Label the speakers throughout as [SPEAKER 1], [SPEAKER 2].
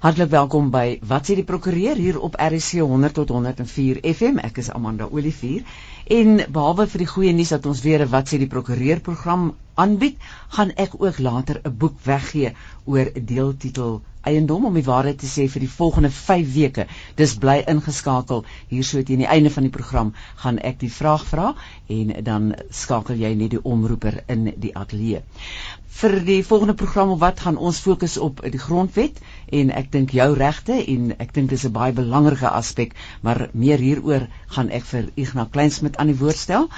[SPEAKER 1] Hartlik welkom by Wat sê die prokureur hier op RC 100 tot 104 FM. Ek is Amanda Olivier en behalwe vir die goeie nuus dat ons weer 'n Wat sê die prokureur program aanbied, gaan ek ook later 'n boek weggee oor deeltitel eiendom om die waarheid te sê vir die volgende 5 weke. Dis bly ingeskakel hier so teen die einde van die program gaan ek die vraag vra en dan skakel jy net die omroeper in die ateljee vir die volgende program of wat gaan ons fokus op die grondwet en ek dink jou regte en ek dink dis 'n baie belangrike aspek maar meer hieroor gaan ek vir Ignas Kleinsmid aan die woord stel.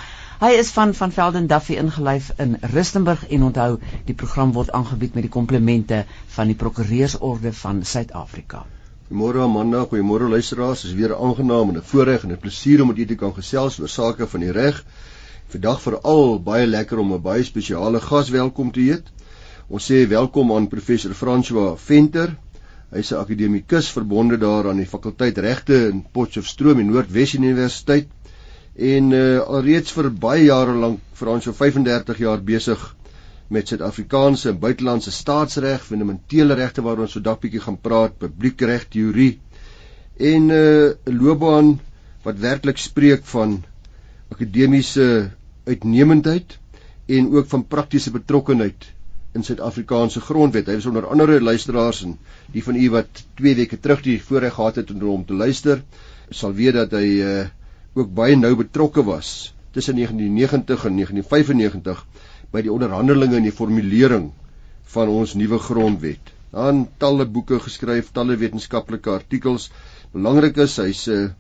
[SPEAKER 1] Hy is van van Velden Duffy ingelyf in Rustenburg en onthou die program word aangebied met die komplemente van die Prokureursorde van Suid-Afrika.
[SPEAKER 2] Goeiemôre Amanda, goeiemôre luisteraars. Dit is weer aangenaam en 'n voorreg en 'n plesier om met julle te kan gesels oor sake van die reg. Vandag veral baie lekker om 'n baie spesiale gas welkom te heet. Ons sê welkom aan professor François Venter. Hy's 'n akademikus verbonde daar aan die fakulteit regte in Potchefstroom en Noordwes Universiteit en uh, alreeds vir baie jare lank François 35 jaar besig met Suid-Afrikaanse en buitelandse staatsreg, fundamentele regte waaroor ons vandag bietjie gaan praat, publiekreg teorie en eh, 'n uh, loopbaan wat werklik spreek van akademiese uitnemendheid en ook van praktiese betrokkenheid in Suid-Afrikaanse grondwet. Hy was onder andere luisteraars en die van u wat 2 weke terug die voorreg gehad het om te luister, sal weet dat hy uh, ook baie nou betrokke was tussen 1990 en 1995 by die onderhandelinge en die formulering van ons nuwe grondwet. Daar talle boeke geskryf, talle wetenskaplike artikels. Belangrik is hy's uh,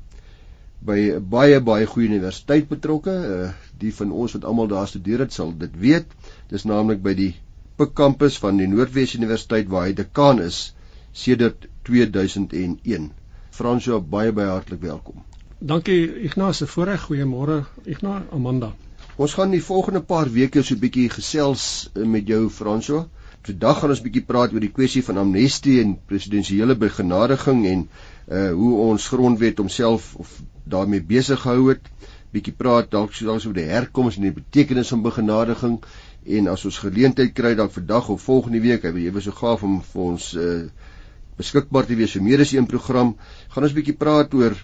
[SPEAKER 2] by baie baie goeie universiteit betrokke. Uh, die van ons wat almal daar studeer het, sal dit weet. Dis naamlik by die Pik kampus van die Noordwes Universiteit waar hy dekaan is sedert 2001. Fransjo baie baie hartlik welkom.
[SPEAKER 3] Dankie Ignas, 'n voorreg. Goeiemôre Ignas, Amanda.
[SPEAKER 2] Ons gaan die volgende paar weke so 'n bietjie gesels uh, met jou Fransjo. Vandag gaan ons bietjie praat oor die kwessie van amnestie en presidensiële begenadiging en uh hoe ons grondwet homself of daarmee besig gehou het. Bietjie praat dalk so dalk oor die herkoms en die betekenis van begenadiging en as ons geleentheid kry dalk vandag of volgende week, hy was so gaaf om vir ons uh beskikbaar te wees vir meer as een program, gaan ons bietjie praat oor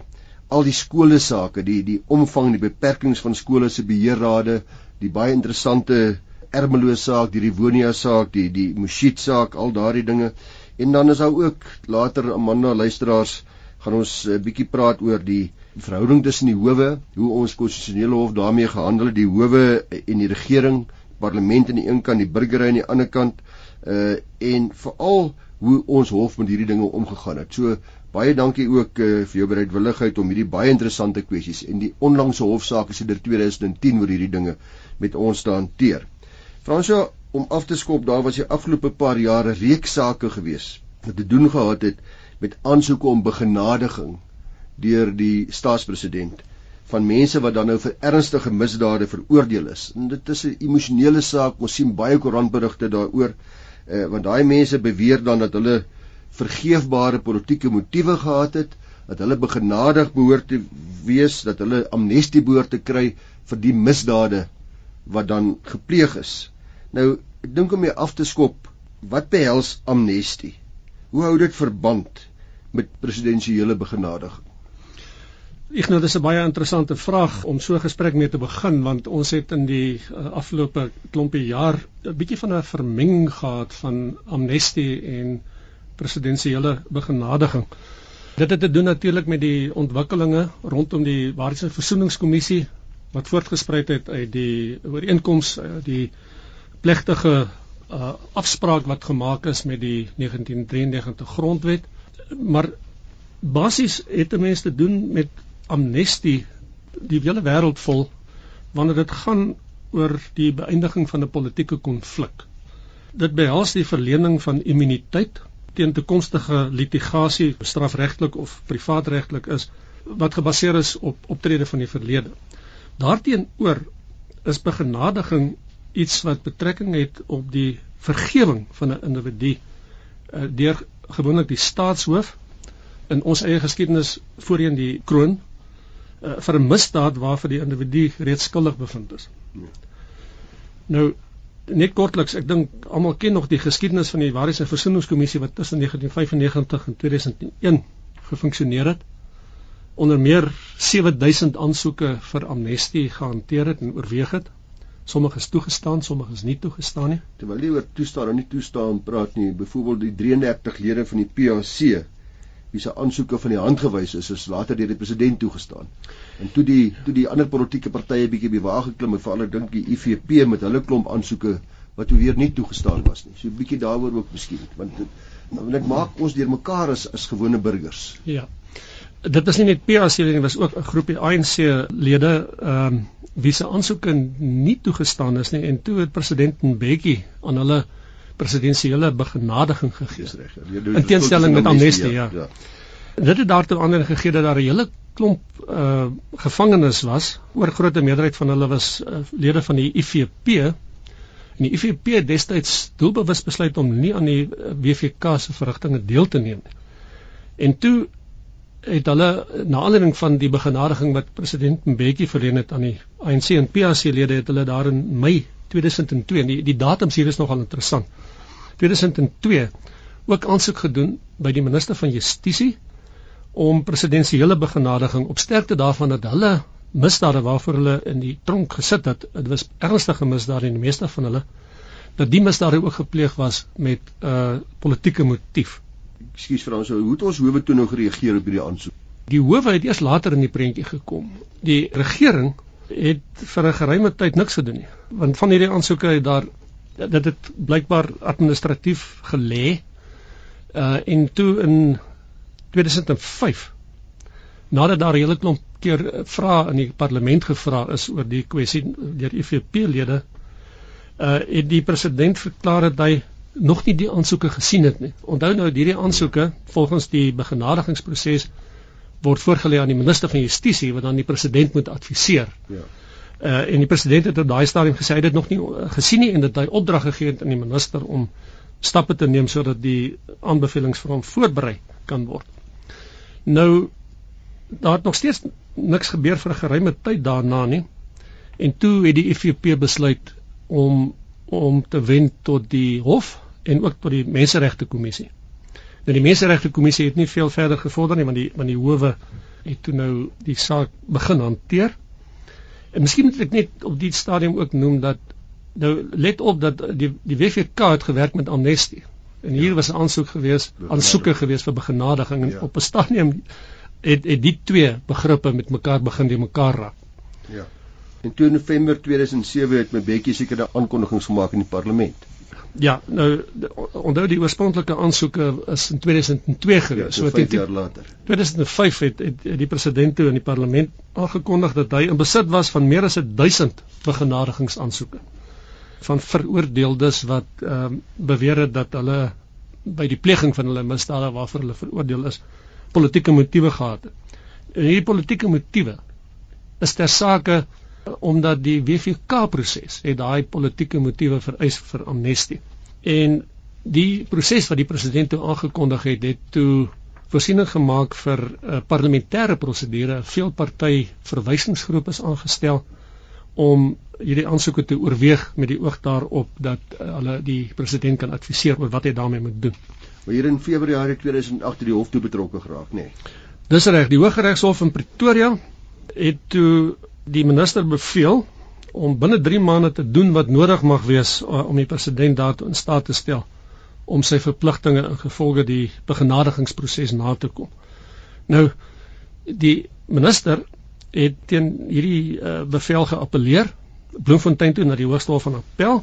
[SPEAKER 2] al die skole sake, die die omvang, die beperkings van skole se beheerrade, die baie interessante Ermelo saak, die Rivonia saak, die die Mushit saak, al daardie dinge. En dan is daar ook later Amanda luisteraars gaan ons 'n eh, bietjie praat oor die verhouding tussen die howe, hoe ons konstitusionele hof daarmee gehandel het, die howe en die regering, parlement aan die een kant, die burgery aan die ander kant, uh en veral hoe ons hof met hierdie dinge omgegaan het. So baie dankie ook uh, vir jou bereidwilligheid om hierdie baie interessante kwessies en die onlangse hofsaak is in 2010 oor hierdie dinge met ons te hanteer. Fransjo, om af te skop, daar was die afgelope paar jare reeks sake gewees wat te doen gehad het met aansoeke om begenadiging deur die staatspresident van mense wat dan nou vir ernstige misdade veroordeel is. En dit is 'n emosionele saak. Ons sien baie koerantberigte daaroor eh want daai mense beweer dan dat hulle vergeefbare politieke motiewe gehad het, dat hulle begenadig behoort te wees, dat hulle amnestie behoort te kry vir die misdade wat dan gepleeg is. Nou, ek dink om mee af te skop, wat behels amnestie? Hoe hou dit verband met presidensiële begenadiging?
[SPEAKER 3] Nou dis 'n baie interessante vraag om so 'n gesprek mee te begin want ons het in die uh, afgelope klompie jaar 'n bietjie van 'n vermenging gehad van amnestie en presidensiële begenadiging. Dit het te doen natuurlik met die ontwikkelinge rondom die Waarheids- en Versoeningskommissie wat voortgespruit het uit die ooreenkoms uh, die plegtige uh, afspraak wat gemaak is met die 1993 grondwet. Maar basies het 'n mens te doen met amnestie die hele wêreld vol wanneer dit gaan oor die beëindiging van 'n politieke konflik. Dit behels die verlening van immuniteit teen toekomstige litigasie, strafregtelik of privaatregtelik is wat gebaseer is op optrede van die verlede. Daarteenoor is begenadiging iets wat betrekking het op die vergewing van 'n individu uh, deur gewoonlik die staatshoof in ons eie geskiedenis voorheen die kroon uh, vir 'n misdaad waarvoor die individu reeds skuldig bevind is. Ja. Nou net kortliks, ek dink almal ken nog die geskiedenis van die Waarheids- en Versoeningskommissie wat tussen 1995 en 2001 gefunksioneer het. Onder meer 7000 aansoeke vir amnestie gehanteer het en oorweeg het. Sommige is toegestaan, sommige is nie toegestaan nie.
[SPEAKER 2] Terwyl jy oor toestaan en nie toestaan praat nie, byvoorbeeld die 33 lede van die PAC wie se aansoeke van die hand gewys is, is later deur die president toegestaan. En toe die toe die ander politieke partye bietjie by waar geklim het, veral ek dink die IFP met hulle klomp aansoeke wat weer nie toegestaan was nie. So bietjie daaroor ook miskien, want dan wil ek maak ons deur mekaar as as gewone burgers.
[SPEAKER 3] Ja. Dit was nie net PAC lede nie, was ook 'n groepie ANC lede ehm um, wie se aansoeke nie toegestaan is nie en toe het president Mbeki aan hulle presidensiële begenadiging gegee.
[SPEAKER 2] Reg.
[SPEAKER 3] In teenstelling met amnestie, ja. ja. Dit het daartoe ander gegee dat daar 'n hele klomp uh gevangenes was. Oor grootte meerderheid van hulle was uh, lede van die IFP. En die IFP het destyds doelbewus besluit om nie aan die uh, WVK se verrigtinge deel te neem nie. En toe het hulle na aanleiding van die begenadiging wat president Mbeki verleen het aan die ANC en PAC lede het hulle daar in Mei 2002 en die, die datums hier is nogal interessant. 2002 ook aansoek gedoen by die minister van Justisie om presidensiële begenadiging op sterkte daarvan dat hulle misdade waarvoor hulle in die tronk gesit het, dit was ernstige misdade en die meeste van hulle dat die misdade ook gepleeg was met 'n uh, politieke motief.
[SPEAKER 2] Ekskuus vir ons, hoe het ons howe toe nog gereageer op hierdie aansoek?
[SPEAKER 3] Die howe het eers later in die prentjie gekom. Die regering het vir 'n geruime tyd niks gedoen nie, want van hierdie aansoeke het daar dit het blykbaar administratief gelê uh en toe in 2005 nadat daar 'n hele klomp keer vra in die parlement gevra is oor die kwessie deur IFP lede uh het die president verklaar dat hy nog nie die aansoeke gesien het nie. Onthou nou hierdie aansoeke volgens die begenadigingsproses word voorgelê aan die minister van justisie wat dan die president moet adviseer. Ja uh, en die president het op daai stadium gesê hy het dit nog nie uh, gesien nie en dat hy opdrag gegee het aan die minister om stappe te neem sodat die aanbevelings vir hom voorberei kan word. Nou daar het nog steeds niks gebeur vir 'n geruime tyd daarna nie. En toe het die IFP besluit om om te wend tot die hof en ook tot die menseregte kommissie. Nou die menseregte kommissie het nie veel verder gevorder nie want die want die howe het toe nou die saak begin hanteer. En miskien moet ek net op die stadium ook noem dat nou let op dat die die WVK het gewerk met amnestie. En hier ja. was 'n aansoek gewees, aansoeke gewees vir begenadiging en ja. op 'n stadium het het die twee begrippe met mekaar begin die mekaar raak.
[SPEAKER 2] Ja. In 2 November 2007 het my Bekkie seker 'n aankondiging gemaak in die parlement.
[SPEAKER 3] Ja, nou onthou die oorspronklike aansoeke is in 2002 gewees.
[SPEAKER 2] Ja, so 5 jaar later.
[SPEAKER 3] 2005 het, het, het die president toe in die parlement aangekondig dat hy in besit was van meer as 1000 begenadigingsaansoeke van veroordeeldes wat ehm um, beweer het dat hulle by die pleging van hulle misdade waarvoor hulle veroordeel is, politieke motiewe gehad het. En hierdie politieke motiewe is ter sake omdat die WVK proses het daai politieke motiewe vereis vir amnestie. En die proses wat die president toe aangekondig het, het toe voorsiening gemaak vir 'n uh, parlementêre prosedure. Veel party verwysingsgroepe is aangestel om hierdie aansoeke te oorweeg met die oog daarop dat uh, hulle die president kan adviseer oor wat hy daarmee moet doen.
[SPEAKER 2] Maar hier in Februarie 2008 het die hof toe betrokke geraak, nê. Nee.
[SPEAKER 3] Dis reg, die Hooggeregshof in Pretoria het toe die minister beveel om binne 3 maande te doen wat nodig mag wees uh, om die president daartoe in staat te stel om sy verpligtinge ingevolge die begenadigingsproses na te kom. Nou die minister het teen hierdie uh, bevel geappeleer Bloemfontein toe na die Hoogste Hof van Appel.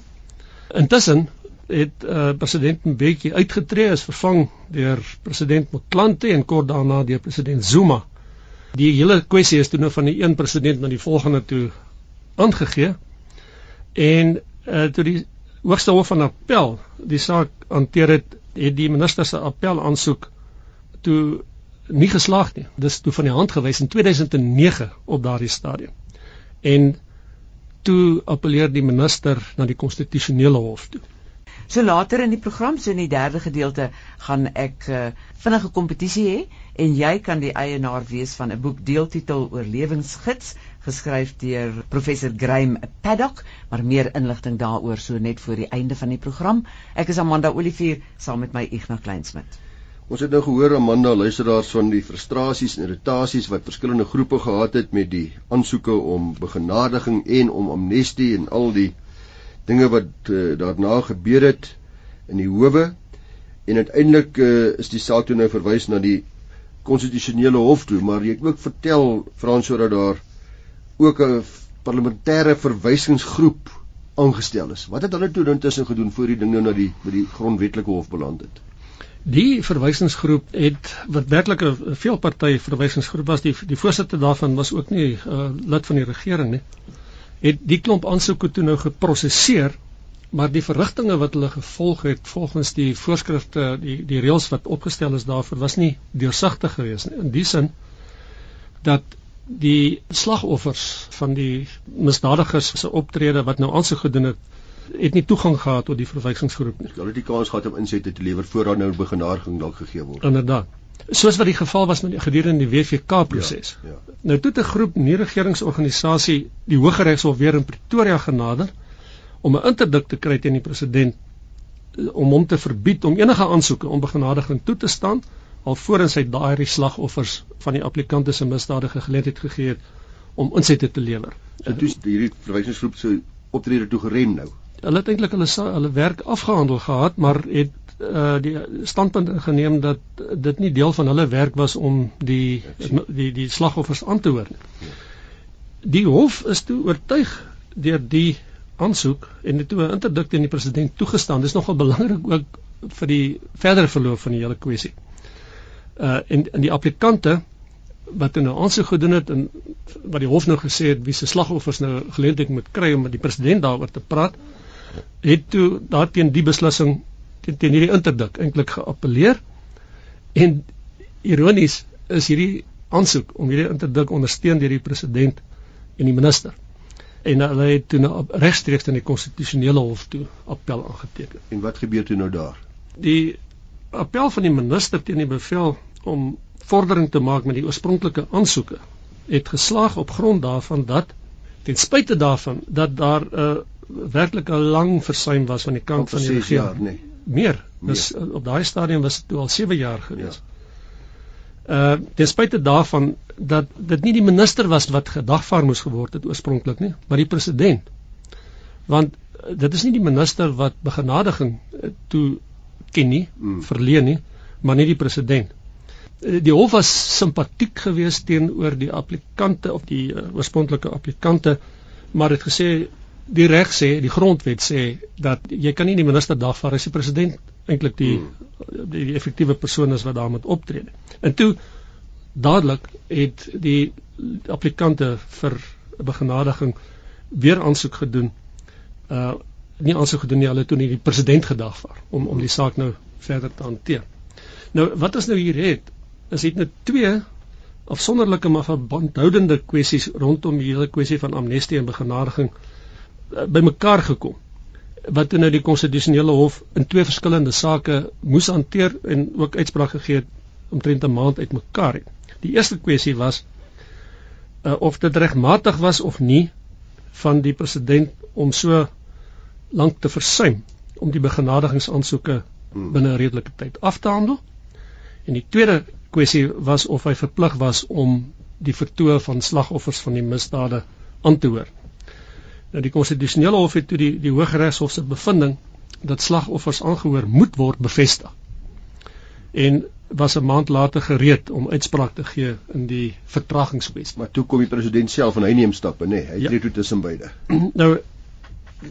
[SPEAKER 3] Intussen het uh, president Mbeki uitgetree as vervang deur president Motlanthe en kort daarna deur president Zuma die hele kwessie is toe nou van die een president na die volgende toe aangegee. En uh, toe die hoogste hof van appel die saak hanteer het het die minister se appel aansoek toe nie geslaag nie. Dis toe van die hand gewys in 2009 op daardie stadium. En toe appeleer die minister na die konstitusionele hof toe
[SPEAKER 1] So later in die program, so in die derde gedeelte, gaan ek uh, vinnige kompetisie hê en jy kan die eienaar wees van 'n boek deeltitel Oorlewingsgids geskryf deur professor Graeme Paddock, maar meer inligting daaroor so net voor die einde van die program. Ek is Amanda Olivier saam met my Ignas Kleinsmid.
[SPEAKER 2] Ons het nou gehoor Amanda luisteraars van die frustrasies en irritasies wat verskillende groepe gehad het met die aansoeke om begenadiging en om amnestie en al die dinge wat uh, daarna gebeur het in die howe en uiteindelik uh, is die saak toe nou verwys na die konstitusionele hof toe maar het ook vertel Frans sodat daar ook 'n parlementêre verwysingsgroep aangestel is. Wat het hulle toe intussen gedoen voor die ding nou na die by die grondwetlike hof beland het?
[SPEAKER 3] Die verwysingsgroep het wat werklik 'n veelparty verwysingsgroep was, die die voorsitter daarvan was ook nie uh, lid van die regering nie. Het die klomp aansoeke toe nou geprosesseer, maar die verrigtinge wat hulle gevolg het volgens die voorskrifte, die die reëls wat opgestel is daarvoor was nie deursigtig geweest nie. In die sin dat die slagoffers van die misdadigers se optrede wat nou aansoek gedoen het het nie toegang gehad tot die verwysingsgroep nie.
[SPEAKER 2] Hulle het die kans gehad om insette te lewer voordat nou begenadiging dalk gegee word.
[SPEAKER 3] Inderdaad. Soos wat die geval was met gedurende die WVK proses. Ja, ja. Nou toe 'n groep nie-regeringsorganisasie die Hooggeregshof weer in Pretoria genader om 'n interdik te kry teen die president om hom te verbied om enige aansoeke om begenadiging toe te staan alvorens hy daai slagoffers van die applikante se misdade geleentheid gegee het om insette te lewer.
[SPEAKER 2] En toe hierdie verwysingsgroep se optrede toe gerem nou.
[SPEAKER 3] Hulle het eintlik hulle hulle werk afgehandel gehad, maar het uh die standpunt geneem dat dit nie deel van hulle werk was om die die die slagoffers aan te hoor. Die hof is toe oortuig deur die aansoek en dit toe 'n interdikt teen die president toegestaan. Dis nogal belangrik ook vir die verdere verloop van die hele kwessie uh en en die applikante wat nou aansoek gedoen het en wat die hof nou gesê het wie se slagoffers nou geleentheid moet kry om met die president daaroor te praat het toe daarteen die beslissing teen, teen hierdie interdik eintlik geappeleer en ironies is hierdie aansoek om hierdie interdik ondersteun deur die president en die minister en hulle het toe nou regstreeks in die konstitusionele hof toe appel aangeteken.
[SPEAKER 2] En wat gebeur toe nou daar?
[SPEAKER 3] Die appel van die minister teen die bevel om vordering te maak met die oorspronklike aansoeke het geslaag op grond daarvan dat ten spyte daarvan dat daar 'n uh, werklik 'n lang versuim was van die kant van die regering
[SPEAKER 2] jaar, nee.
[SPEAKER 3] meer dis meer. op daai stadium was dit al 7 jaar gewees. Ja. Uh ten spyte daarvan dat dit nie die minister was wat gedagvaar moes geword het oorspronklik nie, maar die president. Want uh, dit is nie die minister wat begenadiging uh, toe ken nie, mm. verleen nie, maar nie die president. Eh, die hof was simpatiek geweest teenoor die applikante of die uh, oorspronklike applikante, maar het gesê die reg sê, die grondwet sê dat jy kan nie die minister dagvaar as die president eintlik die, mm. die die effektiewe persoon is wat daar moet optree. En toe dadelik het die applikante vir begenadiging weer aansoek gedoen. Uh nie aansoek gedoen nie, hulle toe nie die president gedagvaar om om die saak nou verder te hanteer. Nou wat ons nou hier het, is dit net twee afsonderlike maar verbandhoudende kwessies rondom die hele kwessie van amnestie en begenadiging bymekaar gekom wat nou die konstitusionele hof in twee verskillende sake moes hanteer en ook uitspraak gegee het omtrent 'n maand uitmekaar het. Die eerste kwessie was uh, of dit regmatig was of nie van die president om so lank te versuim om die begenadigingsaansoeke hmm. binne 'n redelike tyd af te handel. En die tweede kwessie was of hy verplig was om die vertoë van slagoffers van die misdade aan te hoor. Nou die konstitusionele hof het toe die die Hooggeregshof se bevinding dat slagoffers aangehoor moet word bevestig. En was 'n maand later gereed om uitspraak te gee in die vertragingskwessie.
[SPEAKER 2] Maar toe kom die president self en hy neem stappe, nê? Nee, hy ja. tree toe tussen beide.
[SPEAKER 3] Nou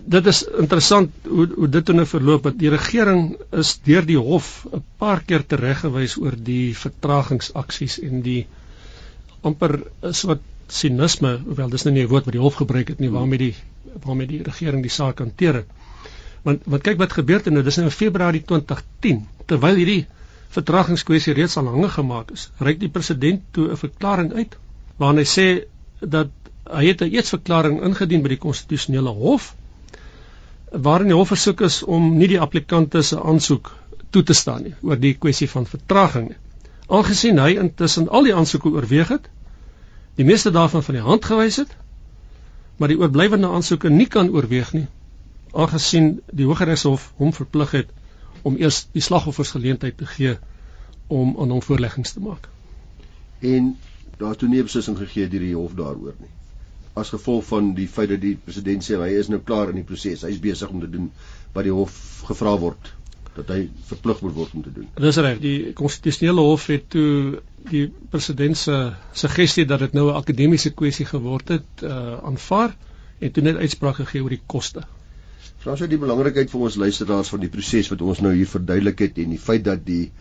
[SPEAKER 3] dit is interessant hoe hoe dit nou verloop dat die regering is deur die hof 'n paar keer tereggewys oor die vertragingsaksies en die amper 'n soort sinisme hoewel dis nou nie 'n woord wat die hof gebruik het nie waarmee die waarmee die regering die saak hanteer het. Want wat kyk wat gebeur het nou dis nou in Februarie 2010 terwyl hierdie vertragingskwessie reeds al hange gemaak is. Ryk die president toe 'n verklaring uit waarin hy sê dat hy het 'n eetsverklaring ingedien by die konstitusionele hof waarin die hof versoek is om nie die applikante se aansoek toe te staan nie oor die kwessie van vertraging nie. Aangesien hy intussen al die aansoeke oorweeg het, die meeste daarvan van die hand gewys het maar die oorblywende aansoeke nie kan oorweeg nie aangesien die Hooggeregshof hom verplig het om eers die slagoffers geleentheid te gee om aan hom voorleggings te maak.
[SPEAKER 2] En daar toe nie beslissing gegee deur die hof daaroor nie. As gevolg van die feit dat die president sê hy is nou klaar in die proses, hy is besig om te doen wat die hof gevra word dat hy verplig moet word om te doen.
[SPEAKER 3] Dis reg. Die konstitusionele hof het toe die president se suggestie dat dit nou 'n akademiese kwessie geword het, uh aanvaar en toe net uitspraak gegee oor die koste.
[SPEAKER 2] Vra sou die belangrikheid vir ons luisteraars van die proses wat ons nou hier verduidelik het en die feit dat die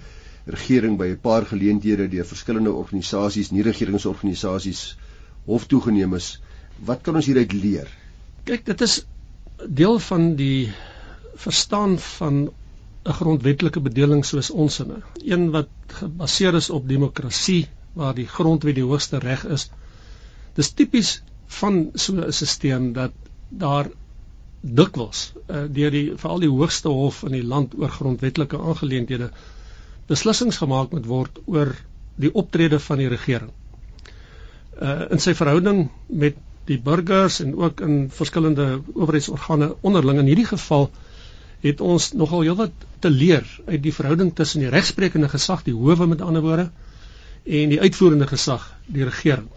[SPEAKER 2] regering by 'n paar geleenthede deur verskillende organisasies, nie regeringsorganisasies hof toegeneem is. Wat kan ons hieruit leer?
[SPEAKER 3] Kyk, dit is deel van die verstaan van 'n grondwetlike bedeling soos ons inne. Een wat gebaseer is op demokrasie waar die grondwet die hoogste reg is. Dis tipies van so 'n stelsel dat daar dikwels uh, deur die veral die hoogste hof in die land oor grondwetlike aangeleenthede beslissings gemaak moet word oor die optrede van die regering. Uh in sy verhouding met die burgers en ook in verskillende owerheidsorgane onderling in hierdie geval het ons nogal heelwat te leer uit die verhouding tussen die regsprekende gesag, die howe met ander woorde, en die uitvoerende gesag, die regering.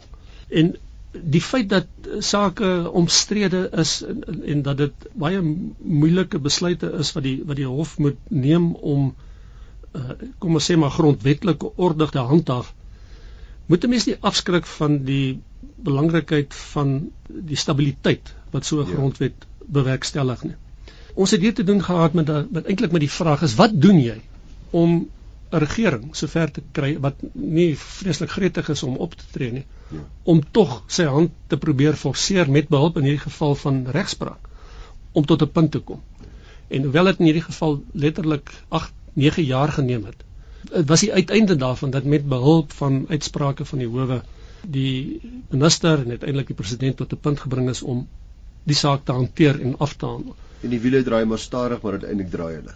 [SPEAKER 3] En die feit dat sake omstrede is en, en, dat dit baie moeilike besluite is wat die wat die hof moet neem om uh, kom ons sê maar grondwetlike orde te handhaaf moet 'n mens nie afskrik van die belangrikheid van die stabiliteit wat so 'n ja. grondwet bewerkstellig nie ons het hier te doen gehad met met eintlik met die vraag is wat doen jy om 'n regering sover te kry wat nie vreeslik gretig is om op te tree nie ja. om tog sy hand te probeer forceer met behulp in hierdie geval van regspraak om tot 'n punt te kom. En hoewel dit in hierdie geval letterlik 8 9 jaar geneem het, was die uiteinde daarvan dat met behulp van uitsprake van die howe die minister en uiteindelik die president tot 'n punt gebring is om die saak te hanteer en af te handel
[SPEAKER 2] en die wiele draai maar stadig maar uiteindelik draai hulle.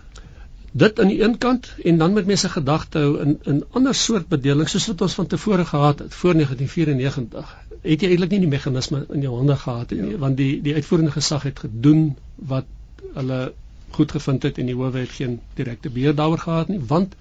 [SPEAKER 3] Dit aan die een kant en dan met mense gedagte hou in 'n ander soort bedeling soos wat ons van tevore gehad het voor 1994. Het jy eintlik nie die meganisme in jou hande gehad nie ja. want die die uitvoerende gesag het gedoen wat hulle goed gevind het en die howe het geen direkte beheer daaroor gehad nie want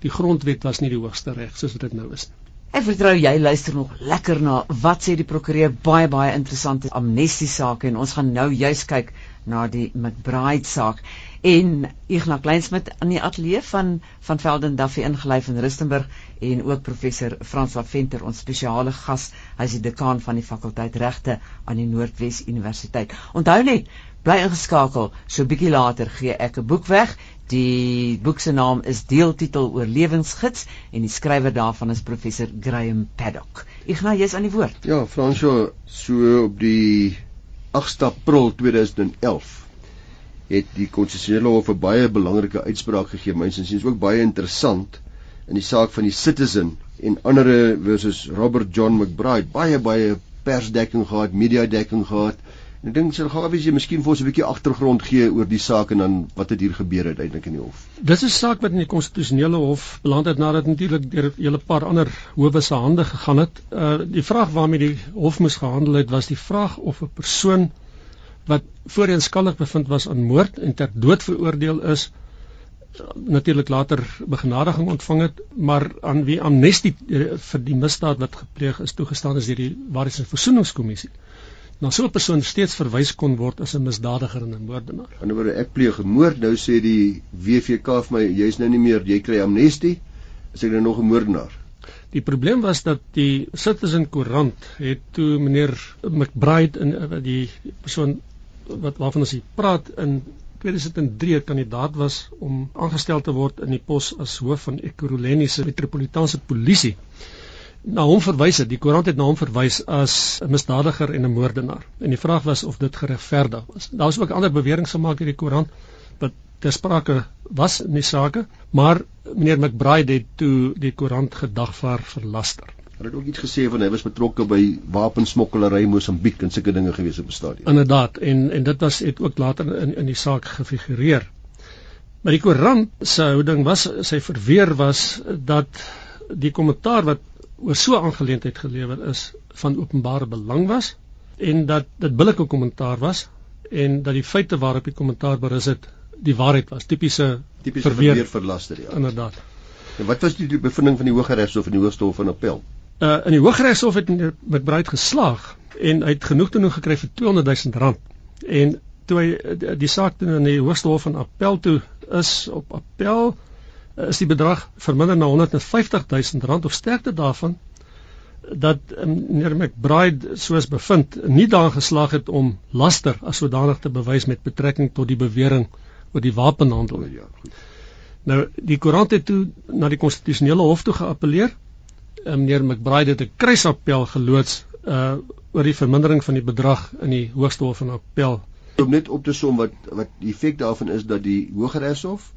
[SPEAKER 3] die grondwet was nie die hoogste reg soos wat dit nou is nie.
[SPEAKER 1] Ek vertrou jy luister nog lekker na wat sê die prokureur baie baie interessante amnestie saak en ons gaan nou juis kyk na die McBride saak en Ignas Kleinsmid aan die ateljee van van Velden Duffy ingelyf in Rustenburg en ook professor François Venter ons spesiale gas hy is die dekaan van die fakulteit regte aan die Noordwes Universiteit. Onthou net bly ingeskakel so bietjie later gee ek 'n boek weg Die boek se naam is Deeltitel Oorlewingsgids en die skrywer daarvan is professor Graham Paddock. Ignas, jy's aan die woord.
[SPEAKER 2] Ja, Fransjo, so op die 8 April 2011 het die konstitusionele hof 'n baie belangrike uitspraak gegee. Myns insiens ook baie interessant in die saak van die Citizen en ander versus Robert John McBride. Baie baie persdekking gehad, media dekking gehad. Ek dink sal gou as jy miskien vir ons 'n bietjie agtergrond gee oor die saak en dan wat het hier gebeur uiteindelik in die hof.
[SPEAKER 3] Dis 'n saak wat in die konstitusionele hof beland het nadat natuurlik deur 'n hele paar ander howe se hande gegaan het. Uh die vraag waarmee die hof moes gehandel het was die vraag of 'n persoon wat voorheen skuldig bevind was aan moord en ter dood veroordeel is natuurlik later begenadiging ontvang het maar aan wie amnestie vir die misdaad wat gepleeg is toegestaan is deur die Waarheids- en Versoeningskommissie na so 'n persoon steeds verwys kon word as 'n misdadiger en 'n moordenaar.
[SPEAKER 2] Aan die ander ek pleeg 'n moord, nou sê die WVK vir my jy's nou nie meer, jy kry amnestie, as ek nou nog 'n moordenaar.
[SPEAKER 3] Die probleem was dat die Citizen Koerant het toe meneer McBride in eh, die persoon wat waarvan ons hier praat in 2003 kandidaat was om aangestel te word in die pos as hoof van Ekurhuleni se metropolitaanse polisie na hom verwys het. Die koerant het na hom verwys as 'n misdadiger en 'n moordenaar. En die vraag was of dit geregverdig was. Daar was ook ander beweringe gemaak deur die koerant wat ter sprake was in die saak, maar meneer McBride het toe die koerant gedagvaar vir laster.
[SPEAKER 2] Hulle het ook iets gesê van hy was betrokke by wapensmokkelary Mosambiek en sulke dinge gewees op 'n stadium.
[SPEAKER 3] Inderdaad, en en dit was het ook later in in die saak gefigureer. Maar die koerant se houding was sy verweer was dat die kommentaar wat oor so 'n aangeleentheid gelewer is van openbare belang was en dat dit billike kommentaar was en dat die feite waarop die kommentaar berus het die waarheid was. Tipiese
[SPEAKER 2] tipiese verweer vir laster ja.
[SPEAKER 3] Inderdaad.
[SPEAKER 2] En wat was die, die bevinding van die Hooggeregshof en die Hoogste Hof van Appel?
[SPEAKER 3] Uh in die Hooggeregshof het McBride geslaag en hy het genoeg te doen gekry vir 200 000 rand. En toe hy die, saak toe in die Hoogste Hof van Appel toe is op appel is die bedrag verminder na 150 000 rand of sterkte daarvan dat meneer McBride soos bevind nie daarin geslaag het om laster as sodanig te bewys met betrekking tot die bewering oor die wapenhandel. Ja, goed. Nou die koerant het toe na die konstitusionele hof toe geappeleer. Meneer McBride het 'n kruisappel geloods uh oor die vermindering van die bedrag in die Hoogste Hof van Appel.
[SPEAKER 2] Om net op te som wat wat die effek daarvan is dat die Hooggeregshof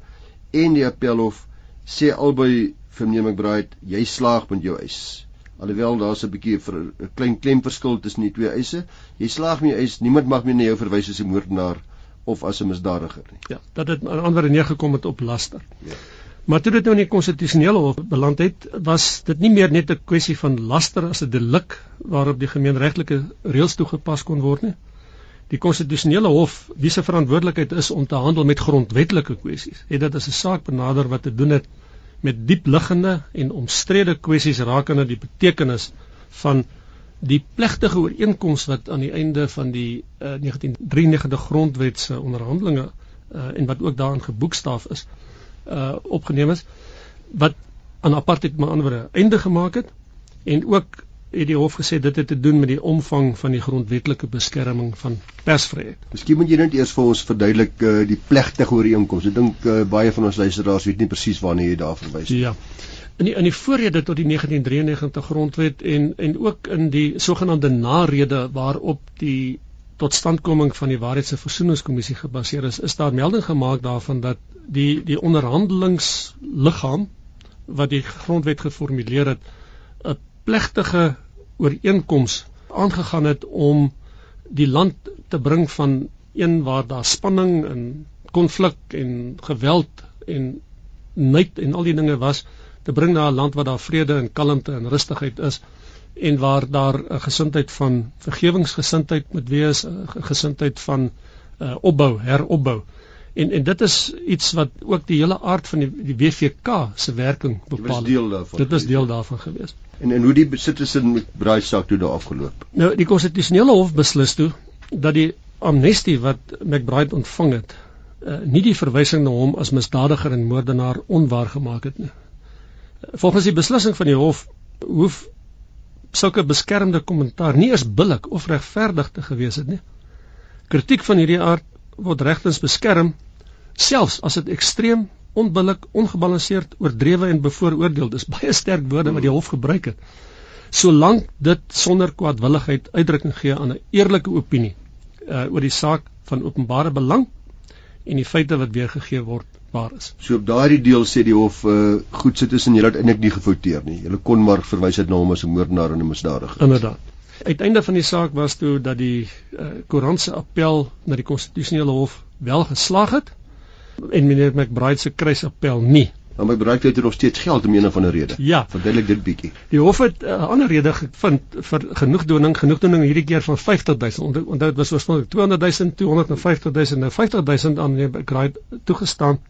[SPEAKER 2] en die Appelhof sê albei vir meneer McBride jy slaag met jou eis alhoewel daar's 'n bietjie 'n klein klemverskil tussen die twee eise. Jy slaag nie eis niemand mag meer na jou verwys as 'n moordenaar of as 'n misdadiger nie.
[SPEAKER 3] Ja, dat dit aan ander neergekom het op laster. Ja. Maar toe dit nou in die konstitusionele hof beland het, was dit nie meer net 'n kwessie van laster as 'n delik waarop die gemeenregtelike reëls toegepas kon word nie. Die konstitusionele hof, wie se verantwoordelikheid is om te handel met grondwetlike kwessies, het dit as 'n saak benader wat te doen het met diep liggende en omstrede kwessies rakende die betekenis van die plegtige ooreenkoms wat aan die einde van die uh, 1993 grondwet se onderhandelinge uh, en wat ook daarin geboekstaaf is uh opgeneem is wat aan apartheid met ander woorde einde gemaak het en ook het die hof gesê dit het te doen met die omvang van die grondwetlike beskerming van persvryheid.
[SPEAKER 2] Miskien moet jy net eers vir ons verduidelik uh, die plegtige ooreenkoms. Ek dink uh, baie van ons luisteraars weet nie presies waarna jy daar verwys
[SPEAKER 3] nie. Ja. In die in die voorrede tot die 1993 grondwet en en ook in die sogenaamde narede waarop die totstandkoming van die Waarheids- en Versoeningskommissie gebaseer is, is daar melding gemaak daarvan dat die die onderhandelingsliggaam wat die grondwet geformuleer het plegtige ooreenkoms aangegaan het om die land te bring van een waar daar spanning en konflik en geweld en nait en al die dinge was te bring na 'n land waar daar vrede en kalmte en rustigheid is en waar daar 'n gesindheid van vergewingsgesindheid moet wees, 'n gesindheid van uh, opbou, heropbou. En en dit is iets wat ook die hele aard van die, die WVK se werking bepaal.
[SPEAKER 2] Dit is deel daarvan.
[SPEAKER 3] Dit is deel daarvan gewees.
[SPEAKER 2] En en hoe die citizen met braaisak toe daar afgeloop.
[SPEAKER 3] Nou die konstitusionele hof beslis toe dat die amnestie wat McBride ontvang het, uh, nie die verwysing na hom as misdadiger en moordenaar onwaar gemaak het nie. Volgens die beslissing van die hof hoef sulke beskermde kommentaar nie eens billik of regverdig te gewees het nie. Kritiek van hierdie aard word regtens beskerm selfs as dit ekstreem onbillik, ongebalanseerd, oordrewe en bevooroordeel. Dis baie sterk woorde wat die hof gebruik het. Solank dit sonder kwaadwilligheid uitdrukking gee aan 'n eerlike opinie uh oor die saak van openbare belang en die feite wat weergegee word waar is.
[SPEAKER 2] So op daardie deel sê die hof uh goed sit tussen julle het eintlik nie gefouteer nie. Julle kon maar verwys het na hom as 'n moordenaar en 'n misdadiger.
[SPEAKER 3] Inderdaad. Uiteinde van die saak was toe dat die uh koerant se appel na die konstitusionele hof wel geslaag het en meneer McBride se kruisappel nie.
[SPEAKER 2] Maar McBride het er nog steeds geld om een of ander rede.
[SPEAKER 3] Ja.
[SPEAKER 2] Verduidelik dit bietjie.
[SPEAKER 3] Die hof het 'n uh, ander rede gevind vir genoegdoening, genoegdoening hierdie keer van 50000. Onthou dit was oorspronklik 200000, 250000, nou 50000 aan meneer McBride toegestaan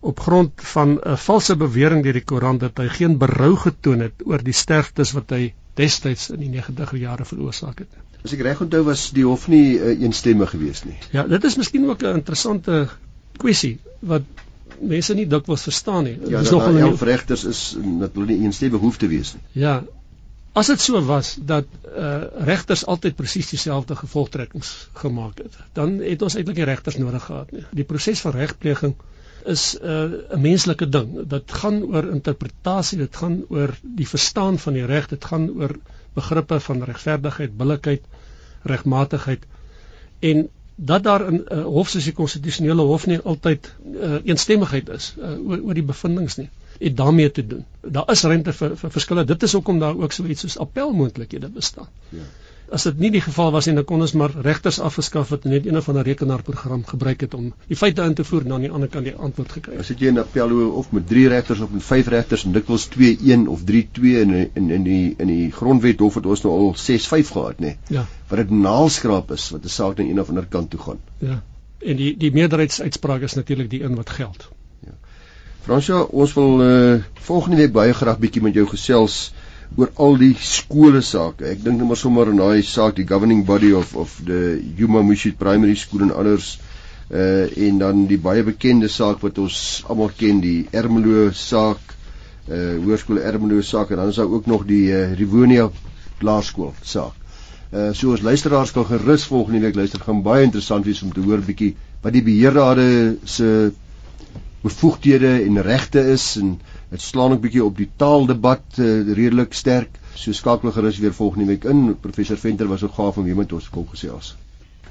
[SPEAKER 3] op grond van 'n valse bewering deur die koerant dat hy geen berou getoon het oor die sterftes wat hy destyds in die 90er jare veroorsaak het.
[SPEAKER 2] As ek reg onthou was die hof nie uh, eensstemmig geweest nie.
[SPEAKER 3] Ja, dit is miskien ook 'n interessante kwessie wat mense nie dikwels verstaan nie.
[SPEAKER 2] Ja, Dis nog 'n elf regters is dat hulle nie eensstemmig hoef te wees nie.
[SPEAKER 3] Ja. As dit so was dat uh regters altyd presies dieselfde gevolgtrekkings gemaak het, dan het ons eintlik nie regters nodig gehad nie. Die proses van regpleging is 'n uh, menslike ding. Dit gaan oor interpretasie, dit gaan oor die verstaan van die reg, dit gaan oor begrippe van regverdigheid, billikheid, regmatigheid. En dat daar 'n uh, hof soos die konstitusionele hof nie altyd uh, eensstemmigheid is uh, oor, oor die bevindinge nie het daarmee te doen. Daar is ruimte vir, vir verskille. Dit is hoekom daar ook so iets soos appelmoontlikhede bestaan. Ja. As dit nie die geval was nie, dan kon ons maar regters afgeskaf het en net een of ander rekenaarprogram gebruik het om die feite in te voer en aan die ander kant die antwoord gekry.
[SPEAKER 2] As jy in appello of met 3 regters of met 5 regters en dikwels 2-1 of 3-2 in in in die in die grondwet hof het ons nou al 6-5 gehad, nê. Nee.
[SPEAKER 3] Ja.
[SPEAKER 2] Wat dit naalskraap is wat 'n saak na een of ander kant toe gaan.
[SPEAKER 3] Ja. En die die meerderheidsuitspraak is natuurlik die een wat geld.
[SPEAKER 2] Fransja, ons wil uh, volgende week baie graag bietjie met jou gesels oor al die skole sake. Ek dink net maar sommer in daai saak die governing body of of the Yuma Mushit Primary School en others uh en dan die baie bekende saak wat ons almal ken, die Ermelo saak, uh Hoërskool Ermelo saak en dan is daar ook nog die uh, Rivonia Laerskool saak. Uh so as luisteraars kan gerus volgende week luister, gaan baie interessant wees om te hoor bietjie wat die beheerrade se bevoegdhede en regte is en dit slaan ook bietjie op die taaldebat uh, redelik sterk. So skakel gerus weer volgende week in. Professor Venter was ook gaaf om hier met ons kom gesels.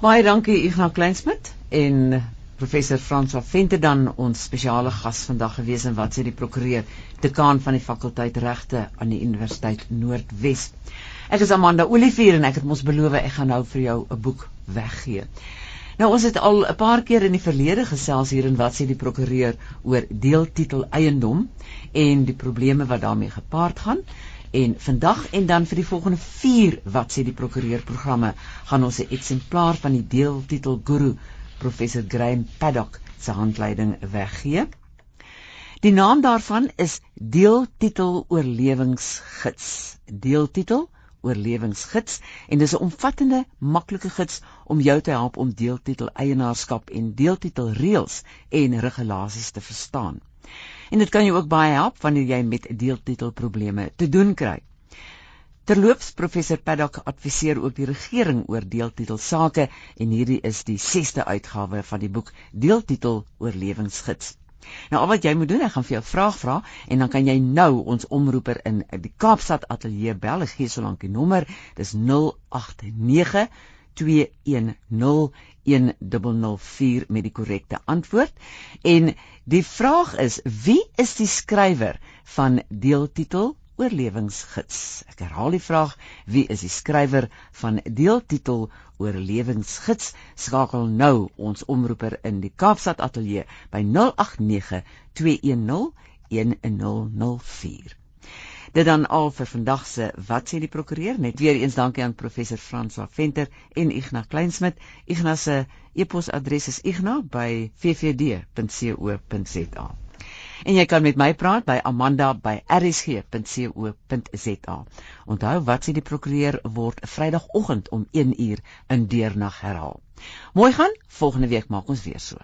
[SPEAKER 1] Baie dankie Ignas Kleinsmid en professor Frans van Venter dan ons spesiale gas vandag gewees en wat sê die prokureur dekaan van die fakulteit regte aan die Universiteit Noordwes. Ek is Amanda Olivier en ek het mos beloof ek gaan nou vir jou 'n boek weggee. Nou ons het al 'n paar keer in die verlede gesels hier en wat sê die prokureur oor deeltitel eiendom en die probleme wat daarmee gepaard gaan. En vandag en dan vir die volgende 4 wat sê die prokureur programme gaan ons 'n eksemplaar van die deeltitel guru professor Graham Paddock se handleiding weggee. Die naam daarvan is deeltitel oorlewingsgids. Deeltitel oorlewingsgids en dis 'n omvattende, maklike gids om jou te help om deeltitel eienaarskap en deeltitel reëls en regulasies te verstaan. En dit kan jou ook baie help wanneer jy met deeltitel probleme te doen kry. Terloops professor Paddock adviseer ook die regering oor deeltitel sake en hierdie is die 6ste uitgawe van die boek Deeltitel oorlewingsgids. Nou al wat jy moet doen, ek gaan vir jou vraag vra en dan kan jy nou ons omroeper in die Kaapstad ateljee bel. Ek gee solank die nommer. Dis 089 2101004 met die korrekte antwoord. En die vraag is: Wie is die skrywer van deeltitel oorlewingsgids. Ek herhaal die vraag: Wie is die skrywer van deeltitel oorlewingsgids? Skakel nou ons omroeper in die Kaapstad ateljee by 089 210 1004. Dit dan al vir vandag se wat sê die prokureur net weer eens dankie aan professor Frans van Venter en Ignas Kleinsmid. Ignas se e-posadres is igna@ffd.co.za. En jy kan met my praat by amanda@rsg.co.za. Onthou wat sê die prokureur word Vrydagoggend om 1uur in deernag herhaal. Mooi gaan, volgende week maak ons weer so.